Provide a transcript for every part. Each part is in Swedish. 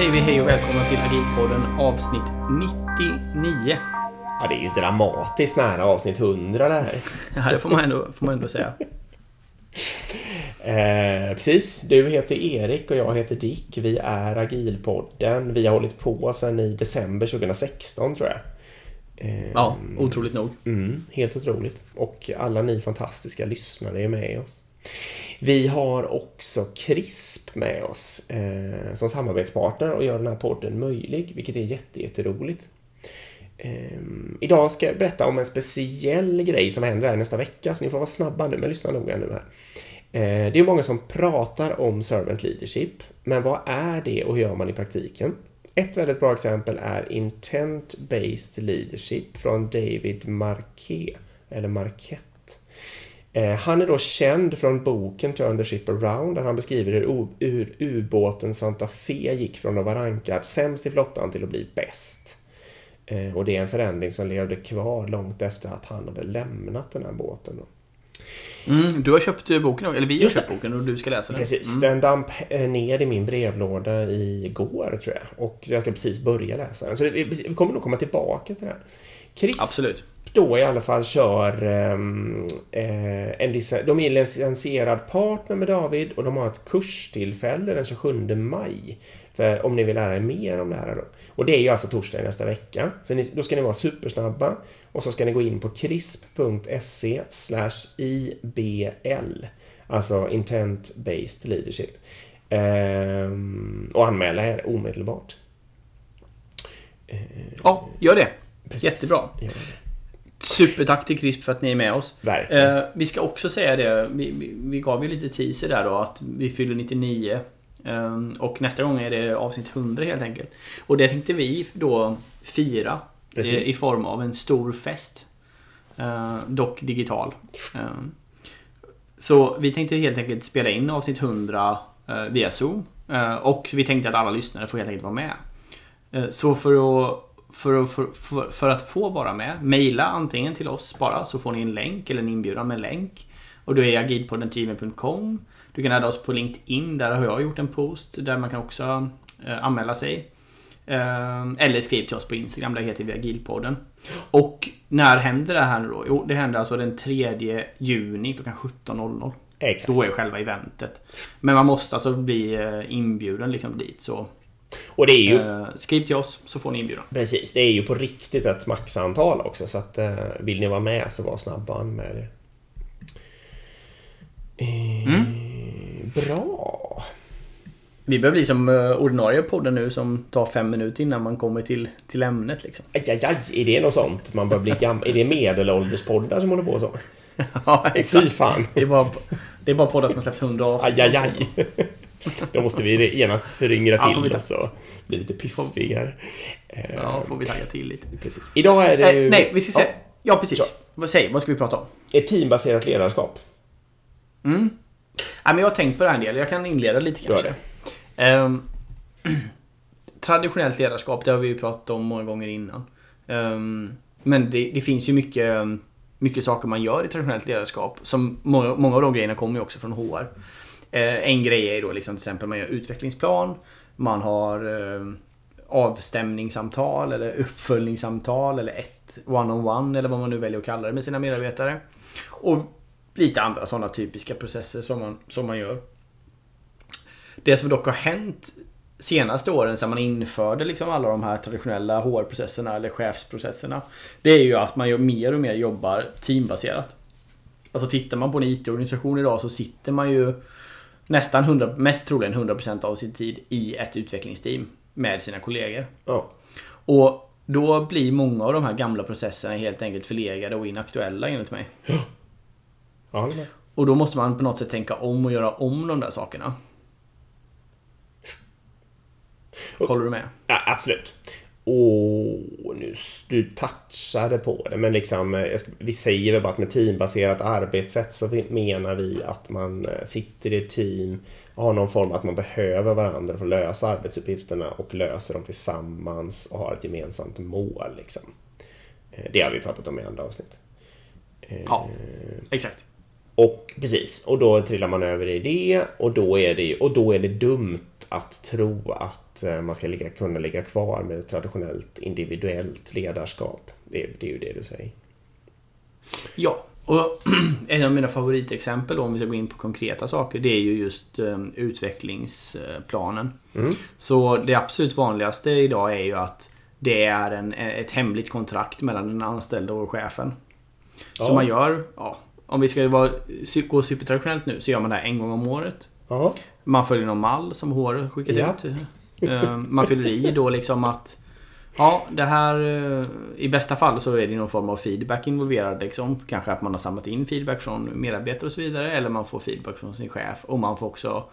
Säger vi hej och välkomna till Agilpodden avsnitt 99. Ja, det är ju dramatiskt nära avsnitt 100 det här. Ja, det får man ändå, får man ändå säga. Eh, precis, du heter Erik och jag heter Dick. Vi är Agilpodden. Vi har hållit på sedan i december 2016 tror jag. Eh, Ja, otroligt nog. Mm, helt otroligt. Och alla ni fantastiska lyssnare är med oss. Vi har också CRISP med oss eh, som samarbetspartner och gör den här podden möjlig, vilket är jätteroligt. Eh, idag ska jag berätta om en speciell grej som händer här nästa vecka, så ni får vara snabba nu, men lyssna noga nu här. Eh, det är många som pratar om servant leadership, men vad är det och hur gör man i praktiken? Ett väldigt bra exempel är Intent-Based Leadership från David Marquet, eller Marquette. Eh, Han är då känd från boken Turn the Ship Around där han beskriver hur ubåten Santa Fe gick från att vara rankad sämst i flottan till att bli bäst. Eh, Och det är en förändring som levde kvar långt efter att han hade lämnat den här båten. Då. Mm, du har köpt eh, boken, eller vi har Just köpt boken och du ska läsa den. Precis, Mm. den damp ner i min brevlåda igår tror jag. Och jag ska precis börja läsa den. Så det, vi kommer nog komma tillbaka till det här. Chris Absolut. Då i alla fall kör ehm, eh, en de är licensierad partner med David och de har ett kurstillfälle den 27 maj. För om ni vill lära er mer om det här då. Och det är ju alltså torsdag nästa vecka. Så ni, då ska ni vara supersnabba och så ska ni gå in på crisp.se IBL. Alltså Intent Based Leadership. Ehm, och anmäla er omedelbart. Ja, gör det. Precis. Jättebra. Ja, Supertack till CRISP för att ni är med oss. verkligen. Eh, vi ska också säga det, vi, vi, vi gav ju lite teaser där då att vi fyller 99. eh, och nästa gång är det avsnitt 100 helt enkelt. Och det tänkte vi då fira eh, i form av en stor fest. Eh, dock digital. Eh, så vi tänkte helt enkelt spela in avsnitt 100 eh, via Zoom. Och vi tänkte att alla lyssnare får helt enkelt vara med. Så för att för, att- för, för, för att få vara med, mejla antingen till oss bara så får ni en länk eller en inbjudan med länk. Och då är agilpodden.gmail.com Du kan adda oss på LinkedIn, där har jag gjort en post där man kan också eh, anmäla sig. Eh, eller skriv till oss på Instagram, där heter vi agilpodden. Och när händer det här nu då? Jo, det händer alltså den 3 juni klockan 17.00. Exakt. Då är själva eventet. Men man måste alltså bli eh, inbjuden liksom dit. Så Och det är ju eh, skriv till oss så får ni inbjudan. Precis, det är ju på riktigt ett maxantal också så att eh, vill ni vara med så var snabba anmäl er. Eh, Bra! Vi behöver bli som eh, ordinarie podden nu som tar fem minuter innan man kommer till, till ämnet liksom. Aj, aj, aj, är det något sånt? Man börjar bli gam- Är det medelålderspoddar som håller på så? ja, Fy fan! Det är, bara, det är bara poddar som har släppt 100 avsnitt. Aj, aj, aj! Då måste vi genast föryngra Ja, vi till ta. oss och bli lite piffigare. Eh, Ja, får vi tagga till lite. Precis. Idag är det ju... Eh, nej, vi ska säga... Ja, Ja, precis. Kör. Vad säg, vad ska vi prata om? ett teambaserat ledarskap. Mm. Nej, men jag har tänkt på det här en del. Jag kan inleda lite kanske. Ehm, traditionellt ledarskap, det har vi ju pratat om många gånger innan. Ehm, men det, det finns ju mycket, mycket saker man gör i traditionellt ledarskap. Som många, många av de grejerna kommer ju också från HR. Eh, en grej är ju då liksom till exempel man gör utvecklingsplan. Man har eh, avstämningssamtal eller uppföljningssamtal eller ett one-on-one eller vad man nu väljer att kalla det med sina medarbetare. Och lite andra sådana typiska processer som man, som man gör. Det som dock har hänt senaste åren sedan man införde liksom alla de här traditionella HR-processerna eller chefsprocesserna. Det är ju att man gör mer och mer jobbar teambaserat. Alltså tittar man på en IT-organisation idag så sitter man ju nästan 100, mest troligen 100% av sin tid i ett utvecklingsteam med sina kollegor. Ja. Och då blir många av de här gamla processerna helt enkelt förlegade och inaktuella enligt mig. Ja, med. Och då måste man på något sätt tänka om och göra om de där sakerna. Håller du med? Ja, absolut. Och nu, du touchade på det, men liksom, eh, vi säger väl bara att med teambaserat arbetssätt så menar vi att man eh, sitter i ett team och har någon form att man behöver varandra för att lösa arbetsuppgifterna och löser dem tillsammans och har ett gemensamt mål. Liksom. Eh, Det har vi pratat om i andra avsnitt. Ja, exakt. Och precis, och då trillar man över i det och då är det, och då är det dumt att tro att eh, man ska ligga, kunna ligga kvar med traditionellt individuellt ledarskap. Det, det är ju det du säger. Ja, och en av mina favoritexempel då, om vi ska gå in på konkreta saker, det är ju just um, utvecklingsplanen. Mm. Så det absolut vanligaste idag är ju att det är en, ett hemligt kontrakt mellan den anställde och chefen. Ja. Så man gör, ja, om vi ska vara, gå supertraditionellt nu, så gör man det här en gång om året. Ja, Man följer någon mall som HR skickat Ja. ut. Eh, Man fyller i då liksom att Ja, det här eh, i bästa fall så är det någon form av feedback involverad. Liksom. Kanske att man har samlat in feedback från medarbetare och så vidare. Eller man får feedback från sin chef. Och man får också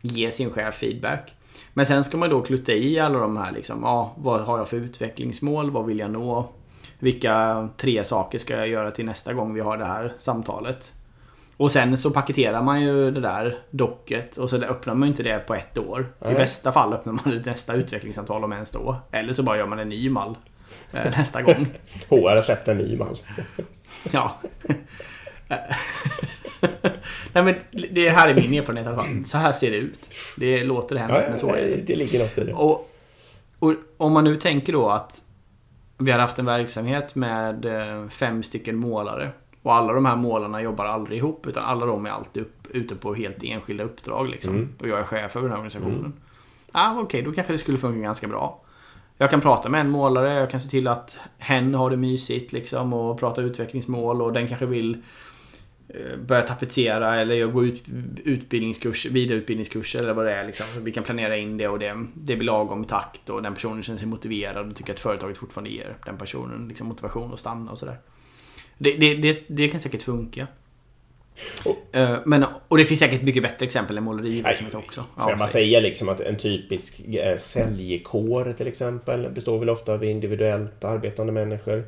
ge sin chef feedback. Men sen ska man då klutta i alla de här liksom. Ja, vad har jag för utvecklingsmål? Vad vill jag nå? Vilka tre saker ska jag göra till nästa gång vi har det här samtalet? Och sen så paketerar man ju det där docket och så öppnar man ju inte det på ett år. Nej. I bästa fall öppnar man det nästa utvecklingssamtal om ens då. Eller så bara gör man en ny mall eh, nästa gång. HR har släppt en ny mall. Ja. Nej men det här är min erfarenhet i alla fall. Så här ser det ut. Det låter hemskt men så är det. det ligger något i det. Och, och om man nu tänker då att vi har haft en verksamhet med eh, fem stycken målare. Och alla de här målarna jobbar aldrig ihop utan alla de är alltid upp, ute på helt enskilda uppdrag. Liksom. Mm. Och jag är chef över den här organisationen. Ah, Okej, då kanske det skulle funka ganska bra. Jag kan prata med en målare, jag kan se till att hen har det mysigt liksom och prata utvecklingsmål och den kanske vill eh, börja tapetsera eller går ut utbildningskurs, vidareutbildningskurser eller vad det är. Liksom. Så Vi kan planera in det och det, det blir lagom i takt och den personen känner sig motiverad och tycker att företaget fortfarande ger den personen liksom, motivation att stanna och sådär. Det, det, det, det kan säkert funka. Och- Eh, Men, och det finns säkert mycket bättre exempel än måleriverksamhet också. Får bara säg. säga liksom att en typisk eh, säljkår till exempel består väl ofta av individuellt arbetande människor.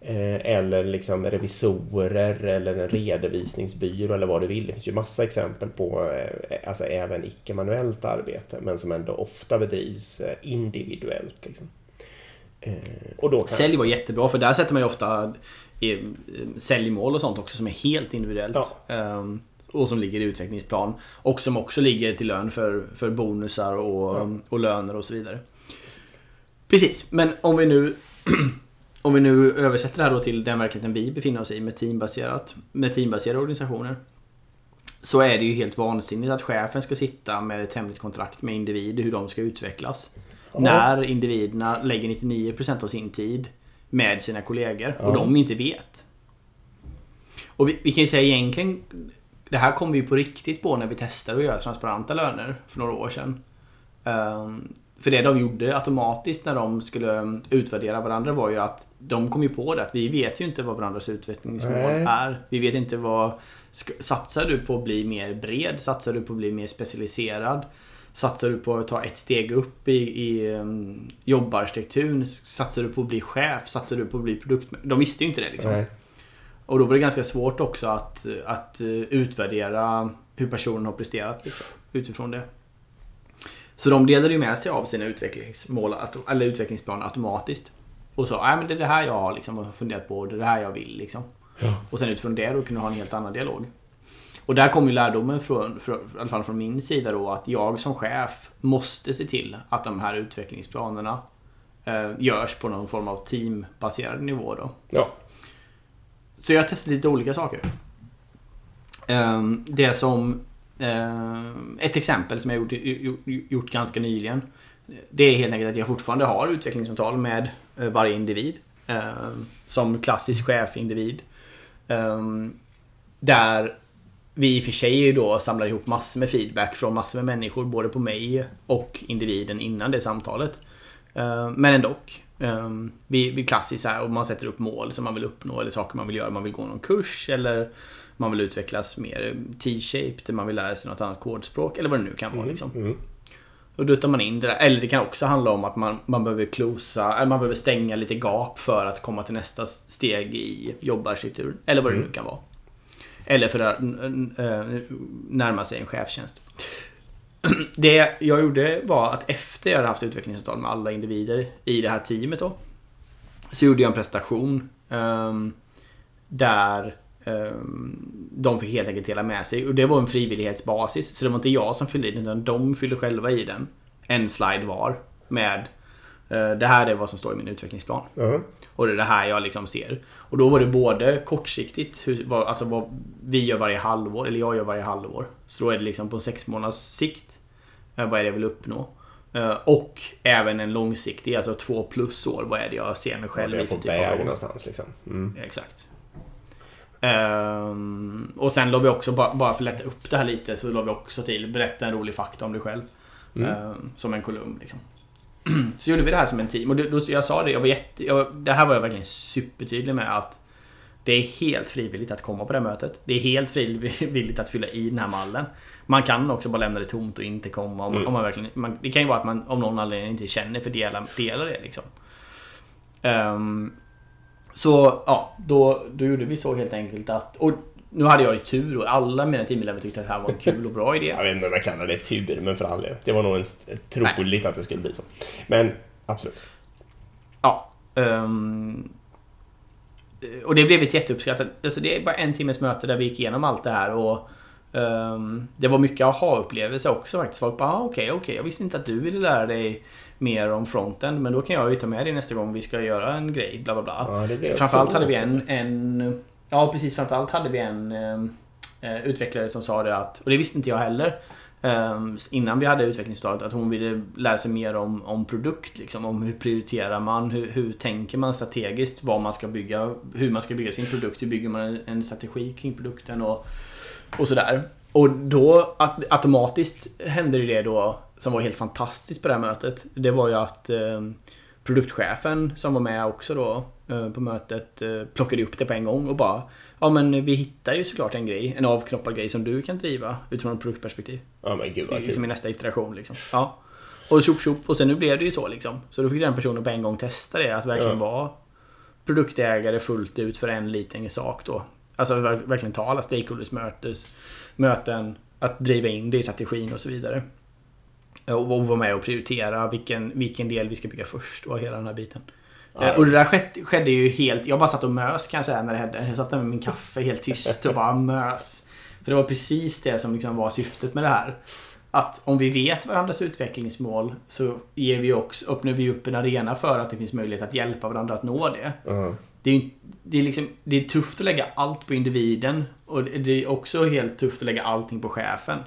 Eh, eller liksom revisorer eller en redovisningsbyrå eller vad du vill. Det finns ju massa exempel på eh, alltså även icke-manuellt arbete men som ändå ofta bedrivs individuellt. Liksom. Och då kan... Sälj var jättebra för där sätter man ju ofta säljmål och sånt också som är helt individuellt. Ehm, och som ligger i utvecklingsplan. Och som också ligger till lön för, för bonusar och, Ja. och löner och så vidare. Precis, men om vi nu Om vi nu översätter det här då till den verkligheten vi befinner oss i med teambaserat med teambaserade organisationer. Så är det ju helt vansinnigt att chefen ska sitta med ett hemligt kontrakt med individer hur de ska utvecklas. Ja. När individerna lägger 99% av sin tid med sina kollegor och de inte vet. Och vi, vi kan ju säga egentligen Det här kom vi på riktigt på när vi testade att göra transparenta löner för några år sedan. Ehm, för det de gjorde automatiskt när de skulle utvärdera varandra var ju att de kom ju på det att vi vet ju inte vad varandras utvecklingsmål Nej. är. Vi vet inte vad... Satsar du på att bli mer bred? Satsar du på att bli mer specialiserad? Satsar du på att ta ett steg upp i, i um, jobbarstrukturen? Satsar du på att bli chef? Satsar du på att bli produkt... De visste ju inte det liksom. Nej. Och då var det ganska svårt också att, att eh, utvärdera hur personen har presterat liksom, utifrån det. Så de delade ju med sig av sina utvecklingsmål, att- eller utvecklingsplaner automatiskt. Och sa, men det är det här jag har liksom, funderat på, det är det här jag vill liksom. Ja. Och sen utifrån det då kunna ha en helt annan dialog. Och där kommer ju lärdomen från, från, i alla fall från min sida då, att jag som chef måste se till att de här utvecklingsplanerna eh, görs på någon form av teambaserad nivå då. Ja. Så jag har testat lite olika saker. Ehm, Det som... ehm, Ett exempel som jag gjort, gjort, gjort ganska nyligen. Det är helt enkelt att jag fortfarande har utvecklingssamtal med eh, varje individ. ehm, Som klassisk chef-individ. Ehm, Där vi i och för sig ju då samlar ihop massor med feedback från massor med människor. Både på mig och individen innan det samtalet. Eh, Men ändå. Eh, Vi, vi klassiskt så här, och man sätter upp mål som man vill uppnå eller saker man vill göra. Man vill gå någon kurs eller man vill utvecklas mer T-shaped, man vill lära sig något annat kodspråk eller vad det nu kan vara. Liksom. Mm. Och då tar man in det där. Eller det kan också handla om att man, man behöver closa, eller man behöver stänga lite gap för att komma till nästa steg i jobbarstrukturen. Eller vad det nu kan vara. Eller för att eh, närma sig en chefstjänst. Det jag gjorde var att efter jag hade haft utvecklingsavtal med alla individer i det här teamet då. Så gjorde jag en presentation. Ehm, där ehm, de fick helt enkelt dela med sig. Och det var en frivillighetsbasis. Så det var inte jag som fyllde i den utan de fyllde själva i den. en slide var med eh, det här är vad som står i min utvecklingsplan. Ja. Och det är det här jag liksom ser. Och då var det både kortsiktigt, hur, vad, alltså vad vi gör varje halvår, eller jag gör varje halvår. Så då är det liksom på sex månaders sikt. eh, Vad är det jag vill uppnå? Eh, Och även en långsiktig, alltså två plus år. Vad är det jag ser mig själv i för typ av väg någonstans liksom. Mm. Exakt. Ehm, och sen la vi också, bara, bara för att lätta upp det här lite, så la vi också till berätta en rolig fakta om dig själv. Mm. Ehm, som en kolumn liksom. Så gjorde vi det här som en team. Och det, då, jag sa det, jag var jätte, jag, det här var jag verkligen supertydlig med att det är helt frivilligt att komma på det här mötet. Det är helt frivilligt att fylla i den här mallen. Man kan också bara lämna det tomt och inte komma. Om, Mm. om man verkligen, man, det kan ju vara att man av någon anledning inte känner för dela, dela det liksom. Ehm, så ja, då, då gjorde vi så helt enkelt att... Och nu hade jag ju tur och alla mina teammedlemmar tyckte att det här var en kul och bra idé. Jag vet inte om jag kallar det tur, men för all del. Det var nog en, troligt att det skulle bli så. Men absolut. Ja. ehm, och det blev ett jätteuppskattat. Alltså det är bara en timmes möte där vi gick igenom allt det här. Och ehm, Det var mycket aha-upplevelse också faktiskt. Folk bara, ah, okej, okej, jag visste inte att du ville lära dig mer om fronten. Men då kan jag ju ta med dig nästa gång vi ska göra en grej, bla bla bla. Ja, Framförallt hade vi en, en... Ja, precis. Framförallt hade vi en ehm, eh, utvecklare som sa det att... Och det visste inte jag heller. eh, innan vi hade utvecklingsuppdraget. Att hon ville lära sig mer om, om produkt. Liksom, om hur prioriterar man? Hur, hur tänker man strategiskt? Vad man ska bygga? Hur man ska bygga sin produkt? Hur bygger man en- strategi kring produkten? Och, och sådär. Och då automatiskt hände det då som var helt fantastiskt på det här mötet. Det var ju att eh, produktchefen som var med också då eh, på mötet eh, plockade upp det på en gång och bara Ja men vi hittar ju såklart en grej, en avknoppad grej som du kan driva utifrån ett produktperspektiv. Ja, men gud vad Liksom i kul. nästa iteration liksom. Ja. Och tjopp tjopp och sen nu blev det ju så liksom. Så då fick den personen på en gång testa det, att verkligen Ja. vara produktägare fullt ut för en liten sak då. Alltså ver- verkligen ta alla stakeholders mötes, möten, att driva in det i strategin och så vidare. Och och vara med och prioritera vilken, vilken del vi ska bygga först och hela den här biten. Ja. Eh, Och det där skedde, skedde ju helt... Jag bara satt och mös kan jag säga när det hände. Jag satt där med min kaffe helt tyst och bara mös. För det var precis det som liksom var syftet med det här. Att om vi vet varandras utvecklingsmål så ger vi också, öppnar vi upp en arena för att det finns möjlighet att hjälpa varandra att nå det. Ja. Det är, det är, liksom, det är tufft att lägga allt på individen. Och det är också helt tufft att lägga allting på chefen.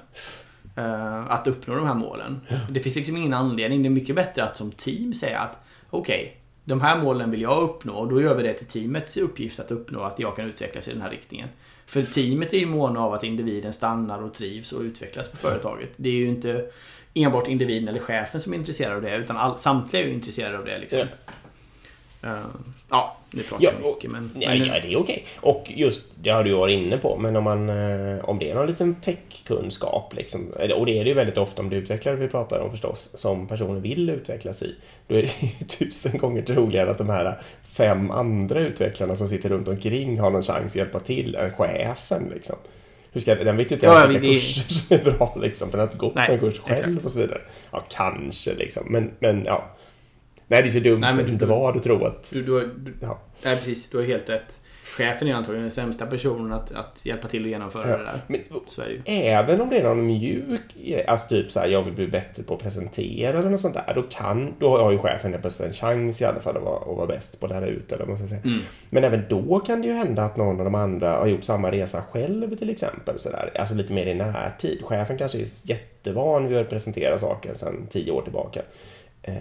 Eh, att uppnå de här målen. Det finns liksom ingen anledning. Det är mycket bättre att som team säga att okej, de här målen vill jag uppnå och då gör vi det till teamets uppgift att uppnå att jag kan utvecklas i den här riktningen. För teamet är ju måna av att individen stannar och trivs och utvecklas på företaget. Det är ju inte enbart individen eller chefen som är intresserad av det utan all, samtliga är ju intresserade av det. Liksom. Eh, ja, nu pratar Ja, jag mycket men... Ja, men ja, det är okej. Och just, det har du varit inne på, men om man eh, om det är någon liten techkunskap, liksom, och det är det ju väldigt ofta om det utvecklare vi pratar om förstås, som personer vill utvecklas i, då är det ju tusen gånger troligare att de här fem andra utvecklarna som sitter runt omkring har någon chans att hjälpa till än chefen. Liksom. Hur ska, den vet ju inte ens ja, vilka det- kurser som är bra, liksom, för den har inte gått Nej, någon kurs själv exakt. och så vidare. Ja, kanske liksom, men, men ja. Nej, det är så dumt Nej, men du- inte vara att tro att... Du, du, du, Ja. nej, precis. Du har helt rätt. Chefen är antagligen den sämsta personen att, att hjälpa till att genomföra Ja. det där. Men, Så är det ju. Även om det är någon mjuk alltså typ så här, jag vill bli bättre på att presentera eller något sånt där, då kan, då har ju chefen plötsligt en chans i alla fall att vara, att vara bäst på att lära ut eller vad man säga. Mm. Men även då kan det ju hända att någon av de andra har gjort samma resa själv till exempel. Så där. Alltså lite mer i närtid. Chefen kanske är jättevan vid att presentera saker sedan tio år tillbaka. Eh,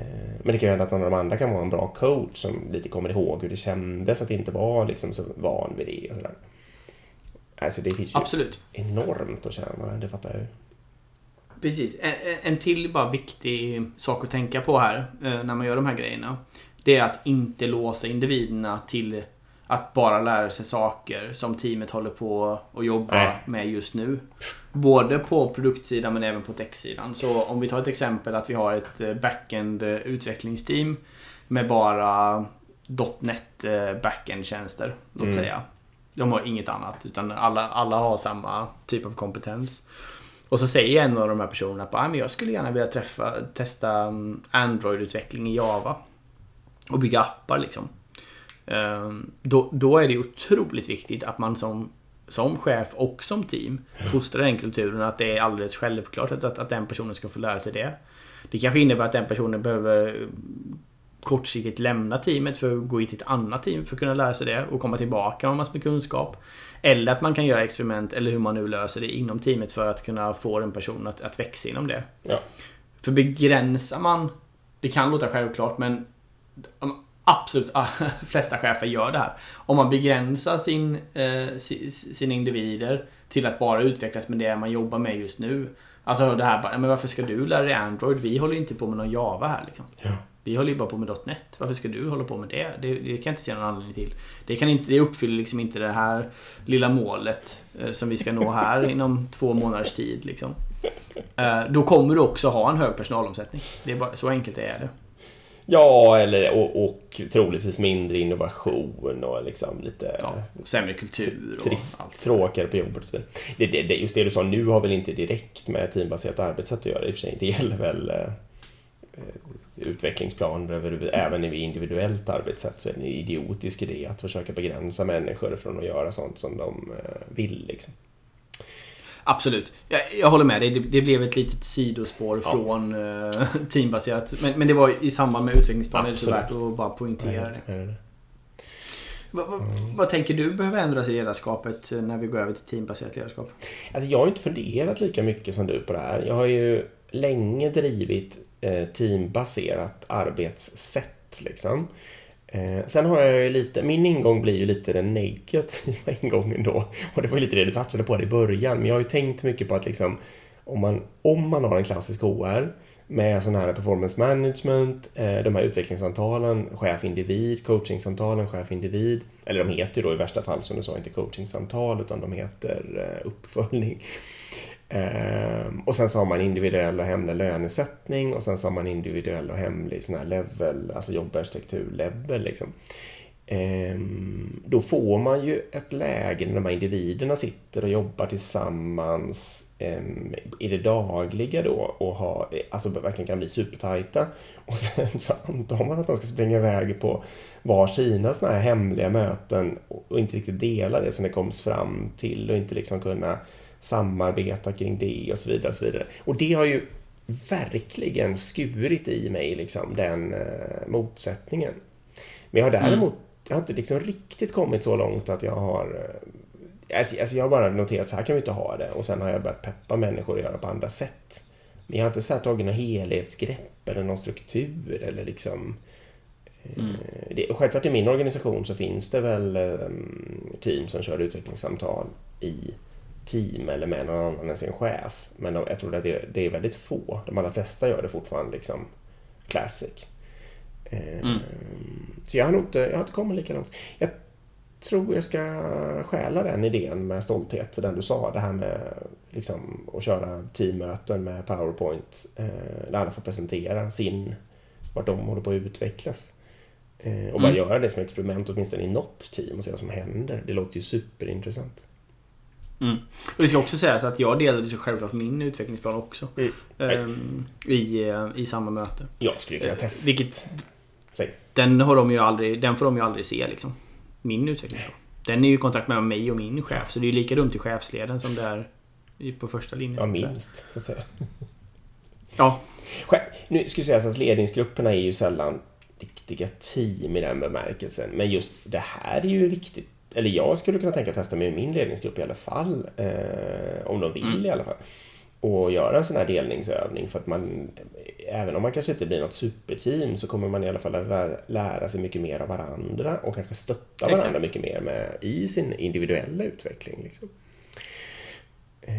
Men det kan ju hända att någon av de andra kan vara en bra coach som lite kommer ihåg hur det kändes att inte vara liksom så van vid det. Och så där. Alltså det finns ju Absolut. enormt att tjäna, det fattar jag ju. Precis. En, en- en till bara viktig sak att tänka på här eh, när man gör de här grejerna. Det är att inte låsa individerna till att bara lära sig saker som teamet håller på att jobba Nej. med just nu. Både på produktsidan men även på techsidan. Så om vi tar ett exempel att vi har ett eh, backend eh, utvecklingsteam med bara .NET eh, backend-tjänster, låt Mm. säga. De har inget annat, utan alla, alla har samma typ av kompetens. Och så säger en av de här personerna att "Ah, men jag skulle gärna vilja träffa, testa mm, Android-utveckling i Java. Och bygga appar liksom. Ehm, Då, då är det otroligt viktigt att man som, som chef och som team fostrar den kulturen att det är alldeles självklart att, att, att den personen ska få lära sig det. Det kanske innebär att den personen behöver kortsiktigt lämna teamet för att gå in till ett annat team för att kunna lära sig det och komma tillbaka med massor med kunskap. Eller att man kan göra experiment eller hur man nu löser det inom teamet för att kunna få den personen att, att växa inom det. Ja. För begränsar man, det kan låta självklart men absolut flesta chefer gör det här. Om man begränsar sin, eh, sina individer till att bara utvecklas med det man jobbar med just nu. Alltså det här men varför ska du lära dig Android? Vi håller ju inte på med någon Java här liksom. Ja. Vi håller ju bara på med .NET. Varför ska du hålla på med det? Det, det kan jag inte se någon anledning till. Det, kan inte, det uppfyller liksom inte det här lilla målet eh, som vi ska nå här inom två månaders tid. Liksom. Eh, då kommer du också ha en hög personalomsättning. Det är bara, så enkelt är det. Ja, eller, och, och troligtvis mindre innovation och liksom lite... Ja, sämre kultur och trist, allt. Tråkigare på jobbet. Det, det, det, just det du sa nu har väl inte direkt med teambaserat arbetssätt att göra i och för sig. Det gäller väl eh, utvecklingsplaner över, även i individuellt arbetssätt så är det en idiotisk idé att försöka begränsa människor från att göra sånt som de eh, vill. Liksom. Absolut. Jag, jag, håller med dig. Det, det, blev ett litet sidospår ja. från uh, teambaserat. Men, men, det var i samband med utvecklingsplanen. Det är värt att bara poängtera det. det. Vad, vad, mm. vad, tänker du behöver ändras i ledarskapet när vi går över till teambaserat ledarskap? Alltså jag har inte funderat lika mycket som du på det här. Jag har ju länge drivit eh, teambaserat arbetssätt. Liksom. Eh, sen har jag ju lite, min ingång blir ju lite den negativa ingången då. Och det var ju lite det du touchade på det i början. Men jag har ju tänkt mycket på att liksom, om, man, om man har en klassisk HR med sån här performance management, eh, de här utvecklingssamtalen, chef-individ, coachingsamtalen, chef-individ. Eller de heter ju då i värsta fall som du sa inte coachingsamtal utan de heter eh, uppföljning. Ehm, och sen så har man individuell och hemlig lönesättning och sen så har man individuell och hemlig sån här level, alltså jobbarkitektur-level liksom. Ehm, då får man ju ett läge när de här individerna sitter och jobbar tillsammans ehm, i det dagliga då och har, alltså verkligen kan bli supertajta. Och sen så antar man att de ska springa iväg på var sina såna här hemliga möten och inte riktigt dela det som det koms fram till och inte liksom kunna samarbeta kring det och så vidare. Och, så vidare. och det har ju verkligen skurit i mig, liksom, den eh, motsättningen. Men jag har mm. däremot mm. jag har inte liksom riktigt kommit så långt att jag har eh, alltså, alltså jag har bara noterat att så här kan vi inte ha det och sen har jag börjat peppa människor att göra på andra sätt. Men jag har inte så här tagit något helhetsgrepp eller någon struktur eller liksom eh, Mm. Det, självklart i min organisation så finns det väl um, team som kör utvecklingssamtal i team eller med någon annan än sin chef. Men de, jag tror att det, det, är väldigt få. De allra flesta gör det fortfarande liksom classic. Eh, mm. Så jag har nog inte, jag har inte kommit lika långt. Jag tror jag ska stjäla den idén med stolthet, den du sa, det här med liksom, att köra teammöten med Powerpoint eh, där alla får presentera sin, vart de håller på att utvecklas. Eh, och bara mm. göra det som experiment åtminstone i något team och se vad som händer. Det låter ju superintressant. Mm. Och det ska också sägas att jag delade så självklart min utvecklingsplan också. Mm. Um, i, eh, I samma möte. Jag skulle kunna testa. Vilket, Den, har de ju aldrig, den får de ju aldrig se liksom. Min utvecklingsplan. Den är ju i kontakt mellan mig och min chef. Så det är ju lika dumt i chefsleden som det är på första linjen. Ja, minst. Så att säga. Ja. Nu ska jag säga att ledningsgrupperna är ju sällan riktiga team i den bemärkelsen. Men just det här är ju viktigt eller jag skulle kunna tänka att testa med min ledningsgrupp i alla fall. Eh, om de vill mm. i alla fall. Och göra en sån här delningsövning för att man, även om man kanske inte blir något superteam så kommer man i alla fall lära, lära sig mycket mer av varandra och kanske stötta Exakt. varandra mycket mer med, i sin individuella utveckling. Liksom. Eh,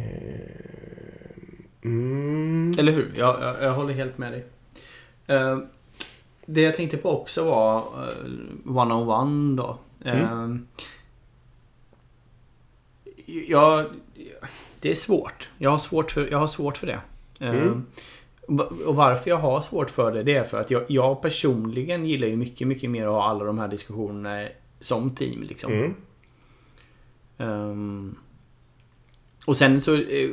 mm. Eller hur? Jag, jag, jag, håller helt med dig. Uh, det jag tänkte på också var uh, one-on-one då. Mm. Jag, det är svårt. Jag har svårt för, jag har svårt för det. Mm. Ehm, och varför jag har svårt för det, det är för att jag, jag, personligen gillar ju mycket, mycket mer att ha alla de här diskussionerna som team. Liksom. Mm. Um, och sen så eh,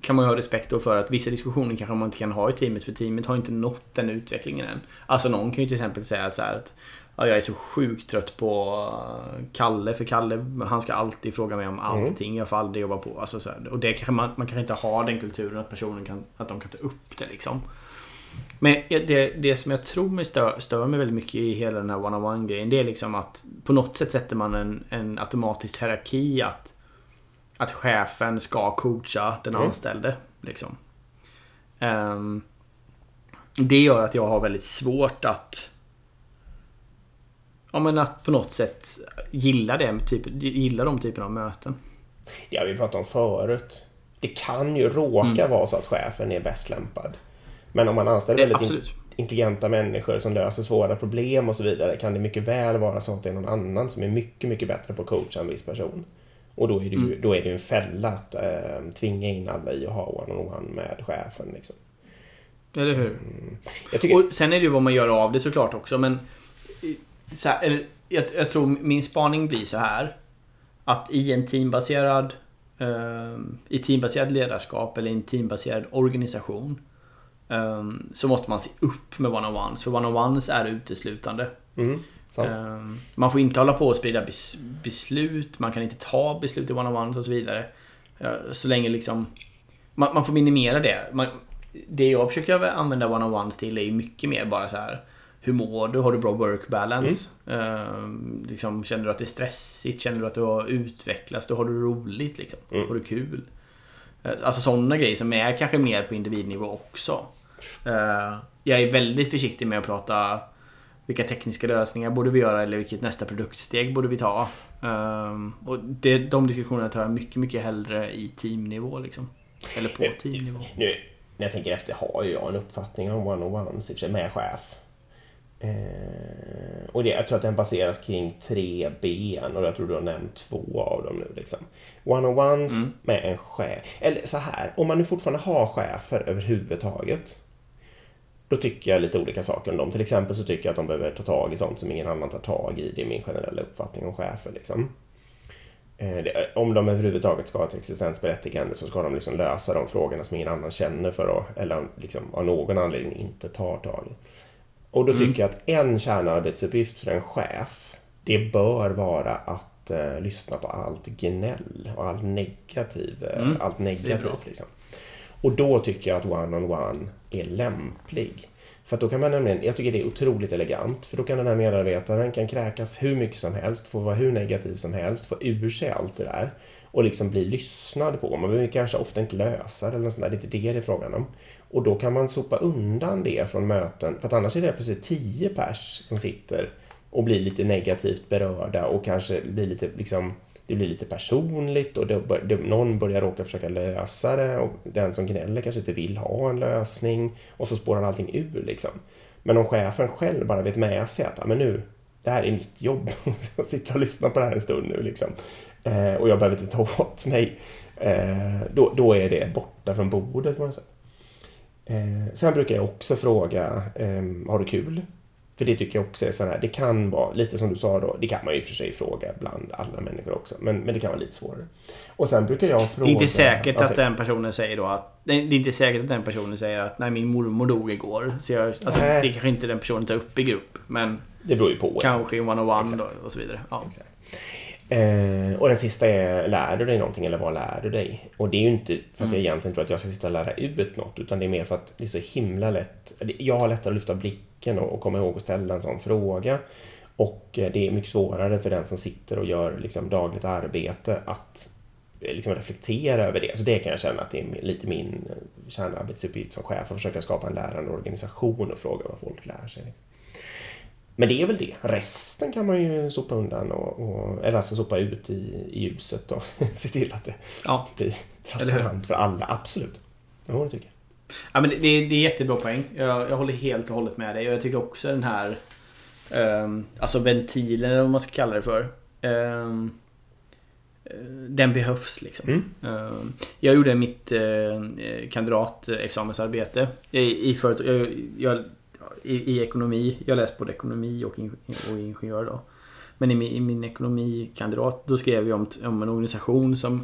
kan man ju ha respekt för att vissa diskussioner kanske man inte kan ha i teamet för teamet har inte nått den utvecklingen än. Alltså någon kan ju till exempel säga så att Ja, jag är så sjukt trött på eh, Kalle. För Kalle, han ska alltid fråga mig om allting. Jag får aldrig jobba på. Alltså, så här, och det kanske man, man kan inte ha den kulturen att personen kan, att de kan ta upp det liksom. Men det, det som jag tror mig stör, stör mig väldigt mycket i hela den här one-on-one grejen. Det är liksom att på något sätt sätter man en, en automatisk hierarki att, att chefen ska coacha den Mm. anställde. Liksom. Ehm, det gör att jag har väldigt svårt att Ja men att på något sätt gilla, det, typ, gilla de typerna av möten. Ja, vi pratade om förut. Det kan ju råka Mm. vara så att chefen är bäst lämpad. Men om man anställer Det, väldigt absolut. intelligenta människor som löser svåra problem och så vidare kan det mycket väl vara så att det är någon annan som är mycket, mycket bättre på att coacha en viss person. Och då är det ju, Mm. då är det en fälla att eh, tvinga in alla i att ha one-on-one med chefen. Liksom. Eller hur? Jag tycker, Och sen är det ju vad man gör av det såklart också men så här, eller, jag, jag tror min spaning blir så här Att i en teambaserad eh, I teambaserad ledarskap eller i en teambaserad organisation eh, Så måste man se upp med one-on-ones för one-on-ones är uteslutande mm. Eh, Man får inte hålla på och sprida bes, beslut Man kan inte ta beslut i one-on-ones och så vidare Så länge liksom man, man får minimera det. Man, det jag försöker använda one-on-ones till är mycket mer bara så här. Hur mår du? Har du bra work balance? Ehm, liksom, känner du att det är stressigt? Känner du att du har utvecklats? Då har du roligt liksom? Mm. Har du kul? Eh, Alltså sådana grejer som är kanske mer på individnivå också. Eh, jag är väldigt försiktig med att prata vilka tekniska lösningar borde vi göra eller vilket nästa produktsteg borde vi ta. Ehm, och det, de diskussionerna tar jag mycket, mycket hellre i teamnivå liksom. Eller på Nu- teamnivå. Nu, när jag tänker efter har jag en uppfattning om one-on-ones sig med chef. Eh, och det, jag tror att den baseras kring tre ben och jag tror du har nämnt två av dem nu. Liksom. One-on-ones Mm. med en chef. Eller så här, om man nu fortfarande har chefer överhuvudtaget. Då tycker jag lite olika saker om dem. Till exempel så tycker jag att de behöver ta tag i sånt som ingen annan tar tag i. Det är min generella uppfattning om chefer. Liksom. Eh, det- Om de överhuvudtaget ska ha ett existensberättigande så ska de liksom lösa de frågorna som ingen annan känner för att, eller liksom av någon anledning inte tar tag i. Och då Mm. tycker jag att en kärnarbetsuppgift för en chef, det bör vara att eh, lyssna på allt gnäll och all negativ, eh, Mm. allt negativt. Liksom. Och då tycker jag att one-on-one är lämplig. För då kan man nämligen, jag tycker det är otroligt elegant, för då kan den här medarbetaren kan kräkas hur mycket som helst, få vara hur negativ som helst, få ur sig allt det där och liksom bli lyssnad på. Man behöver kanske ofta inte lösa det eller något sånt där, det är inte det det är frågan om. Och då kan man sopa undan det från möten, för att annars är det plötsligt tio pers som sitter och blir lite negativt berörda och kanske blir lite liksom det blir lite personligt och det, det, någon börjar råka försöka lösa det och den som gnäller kanske inte vill ha en lösning och så spårar allting ur liksom. Men om chefen själv bara vet med sig att men nu, det här är mitt jobb, att sitter och lyssnar på det här en stund nu liksom. Eh, och jag behöver inte ta åt mig. Eh, då, då är det borta från bordet på något sätt. Eh, sen brukar jag också fråga, ehm, har du kul? För det tycker jag också är sådär, det kan vara lite som du sa då, det kan man ju för sig fråga bland alla människor också, men, men det kan vara lite svårare. Och sen brukar jag fråga... Det är inte säkert alltså, att den personen säger då att... Det är inte säkert att den personen säger att nej min mormor dog igår. Så jag, alltså, det kanske inte den personen tar upp i grupp. Men Det beror ju på. kanske i one-on-one då, och så vidare. Ja. Exakt. Eh, och den sista är, lär du dig någonting eller vad lär du dig? Och det är ju inte för att jag egentligen tror att jag ska sitta och lära ut något, utan det är mer för att det är så himla lätt. Jag har lättare att lyfta blicken och, och komma ihåg att ställa en sån fråga. Och eh, det är mycket svårare för den som sitter och gör liksom, dagligt arbete att eh, liksom, reflektera över det. Så det kan jag känna att det är lite min eh, kärnarbetsuppgift som chef, att försöka skapa en lärande organisation och fråga vad folk lär sig. Liksom. Men det är väl det. Resten kan man ju sopa undan och, och eller alltså sopa ut i, i ljuset och se till att det Ja. blir transparent för alla. Absolut. Ja, det tycker jag. Ja, men det, det är jättebra poäng. Jag, jag håller helt och hållet med dig. Och jag tycker också den här... Um, alltså ventilen, eller vad man ska kalla det för. eh, den behövs liksom. Mm. Ehm, jag gjorde mitt uh, kandidatexamensarbete i, i, företag, jag, jag, i, i ekonomi. Jag läste både ekonomi och, in, och ingenjör då. Men i min, i min ekonomikandidat då skrev jag om, om en organisation som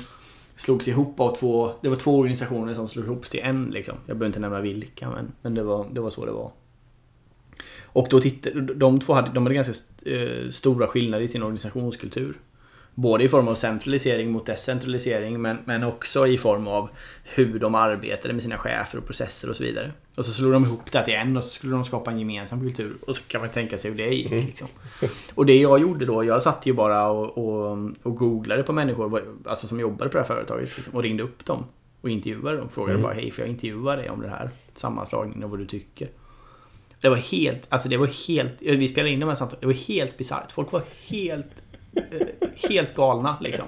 slogs ihop av två... Det var två organisationer som slogs ihop till en liksom. Jag behöver inte nämna vilka men, men det, var, det var så det var. Och då tittade, de två hade, de hade ganska eh, stora skillnader i sin organisationskultur. Både i form av centralisering mot decentralisering men, men också i form av hur de arbetade med sina chefer och processer och så vidare. Och så slog de ihop det till en och så skulle de skapa en gemensam kultur. Och så kan man tänka sig hur det gick. Mm. Liksom. Och det jag gjorde då, jag satt ju bara och, och, och googlade på människor alltså som jobbade på det här företaget liksom, och ringde upp dem och intervjuade dem. Frågade Mm. bara hej, får jag intervjua dig om det här sammanslagningen och vad du tycker? Det var helt, alltså det var helt, vi spelade in de här samtalen, det var helt bisarrt. Folk var helt, helt galna liksom.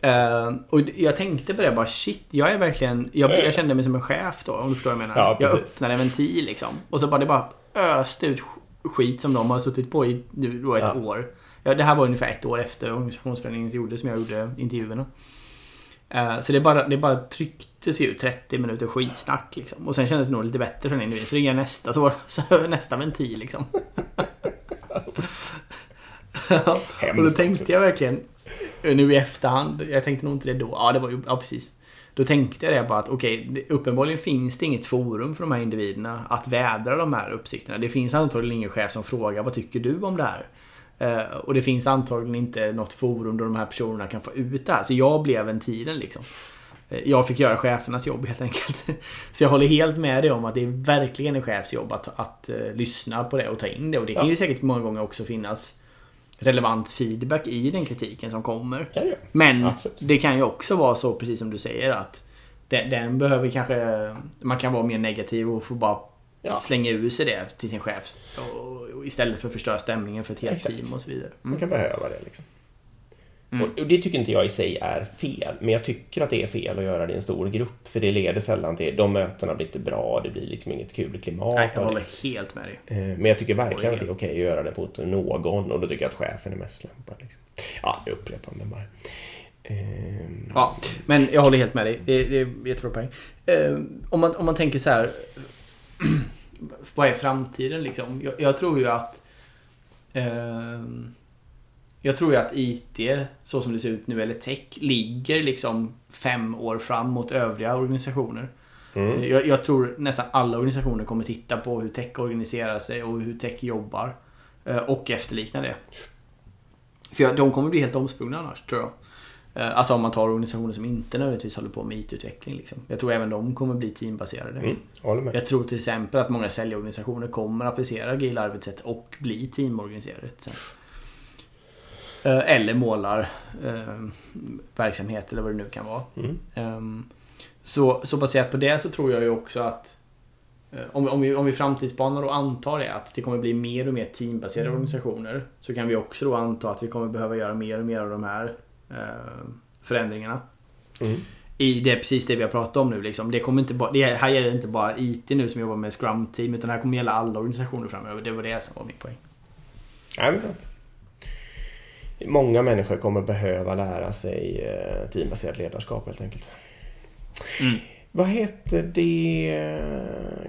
Eh, och jag tänkte på det bara shit, jag är verkligen, jag, jag kände mig som en chef då om du förstår vad jag menar. Ja, jag öppnade en ventil liksom. Och så bara det bara öste ut skit som de har suttit på i nu då ett Ja. år. Ja, det här var ungefär ett år efter organisationsförändringen gjordes som jag gjorde intervjuerna. Eh, Så det bara, det bara trycktes ut 30 minuter skitsnack liksom. Och sen kändes det nog lite bättre för den individen. Så ringde jag nästa, så var det nästa ventil liksom. Och då tänkte jag verkligen, nu i efterhand, jag tänkte nog inte det då. Ja, det var ju, ja precis. Då tänkte jag det bara att okej, det- uppenbarligen finns det inget forum för de här individerna att vädra de här uppsikterna. Det finns antagligen ingen chef som frågar vad tycker du om det här? Eh, och det finns antagligen inte något forum där de här personerna kan få ut det här. Så jag blev ventilen liksom. Eh, Jag fick göra chefernas jobb helt enkelt. Så jag håller helt med dig om att det är verkligen en chefs jobb att, att eh, lyssna på det och ta in det. Och det kan ju säkert många gånger också finnas relevant feedback i den kritiken som kommer. Jag göra. Men Absolut. det kan ju också vara så, precis som du säger, att den, den behöver kanske... Man kan vara mer negativ och få bara Ja. slänga ur sig det till sin chef. Och, och istället för att förstöra stämningen för ett helt Exakt. team och så vidare. Man Mm. kan behöva det liksom. Mm. Och, det tycker inte jag i sig är fel. Men jag tycker att det är fel att göra det i en stor grupp. För det leder sällan till... De mötena blir inte bra. Det blir liksom inget kul klimat. Nej, jag håller helt med dig. Eh, Men jag tycker verkligen att det är okej att göra det mot någon och då tycker jag att chefen är mest lämpad. Liksom. Ja, jag upprepar mig bara. Ehm, Ja, men jag håller helt med dig. Det, det är jättebra poäng. Eh, om, man, om man tänker så här. vad är framtiden liksom? Jag, jag tror ju att... Eh, jag tror ju att IT, så som det ser ut nu, eller tech, ligger liksom fem år fram mot övriga organisationer. Mm. Jag, jag tror nästan alla organisationer kommer titta på hur tech organiserar sig och hur tech jobbar. eh, Och efterlikna det. För jag- de kommer bli helt omsprungna annars, tror jag. Eh, Alltså om man tar organisationer som inte nödvändigtvis håller på med IT-utveckling. Liksom. Jag tror även de kommer bli teambaserade. Mm, med. Jag tror till exempel att många säljorganisationer kommer applicera agila arbetssätt och bli teamorganiserade. Sen. Eh, Eller målar eh, eller vad det nu kan vara. Mm. Ehm, Så, så baserat på det så tror jag ju också att eh, om, vi- om, vi, om vi framtidsspanar och antar det att det kommer bli mer och mer teambaserade organisationer så kan vi också då anta att vi kommer behöva göra mer och mer av de här eh, förändringarna. Mm. I det precis det vi har pratat om nu. Liksom. Det, kommer inte bara, det här gäller inte bara IT nu som jobbar med Scrum-team utan det här kommer gälla alla organisationer framöver. Det var det som var min poäng. Nej, men sant. Många människor kommer behöva lära sig eh, teambaserat ledarskap helt enkelt. Mm. Vad heter det?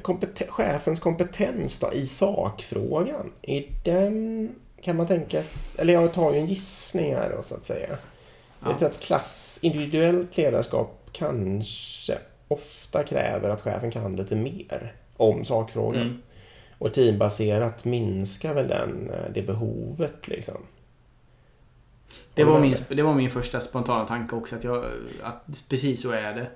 Kompeten- chefens kompetens då, i sakfrågan? Är den... Kan man tänka... Eller jag tar ju en gissning här då, så att säga. Ja. Jag tror att klass, individuellt ledarskap kanske ofta kräver att chefen kan lite mer om sakfrågan. Mm. Och teambaserat minskar väl den, eh, det behovet liksom. Det var, min, det var min första spontana tanke också. Att, jag, att precis så är det.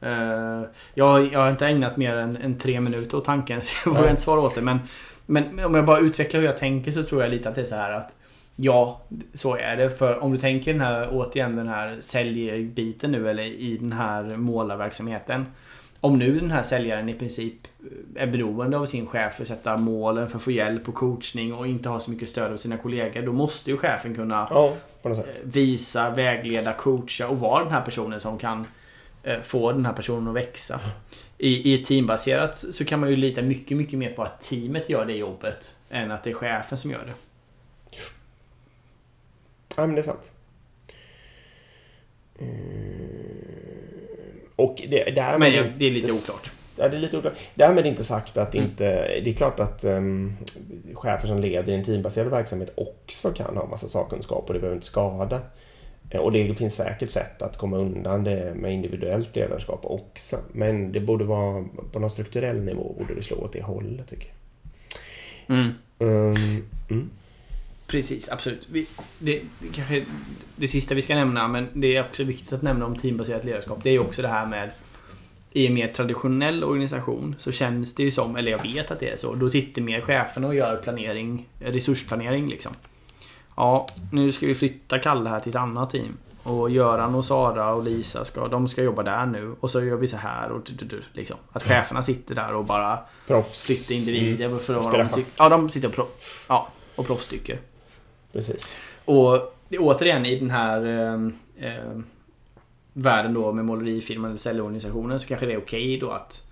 Eh, jag, jag har inte ägnat mer än, än tre minuter åt tanken så jag vågar inte svara åt det. Men, men om jag bara utvecklar hur jag tänker så tror jag lite att det är så här att Ja, så är det. För om du tänker den här, återigen den här säljbiten nu eller i den här målarverksamheten. Om nu den här säljaren i princip är beroende av sin chef för att sätta målen, för att få hjälp och coachning och inte ha så mycket stöd av sina kollegor. Då måste ju chefen kunna Ja, sätt. visa, vägleda, coacha och vara den här personen som kan eh, få den här personen att växa. I, I teambaserat så kan man ju lita mycket, mycket mer på att teamet gör det jobbet än att det är chefen som gör det. Ja, men det är sant. Eh, Och det, därmed... Men det är lite oklart. Ja, det är lite oklart. Därmed inte sagt att Mm. inte... Det är klart att um, chefer som leder i en teambaserad verksamhet också kan ha massa sakkunskap och det behöver inte skada. Eh, Och det finns säkert sätt att komma undan det med individuellt ledarskap också. Men det borde vara på någon strukturell nivå borde det slå åt det hållet tycker jag. Mm. Um, mm. Precis, absolut. Vi, det, det, kanske det sista vi ska nämna, men det är också viktigt att nämna om teambaserat ledarskap. Det är ju också det här med i en mer traditionell organisation så känns det ju som, eller jag vet att det är så, då sitter mer cheferna och gör planering, resursplanering liksom. Ja, nu ska vi flytta Kalle här till ett annat team. Och Göran och Sara och Lisa ska, de ska jobba där nu. Och så gör vi så här och du, du, du, liksom. Att cheferna sitter där och bara Proffs. flyttar individer Mm. för vad de tycker. Ja, de sitter och, pro, ja, och proffstycker. Precis. Och återigen i den här eh, eh, världen då med målerifirman eller säljorganisationen så kanske det är okej då att,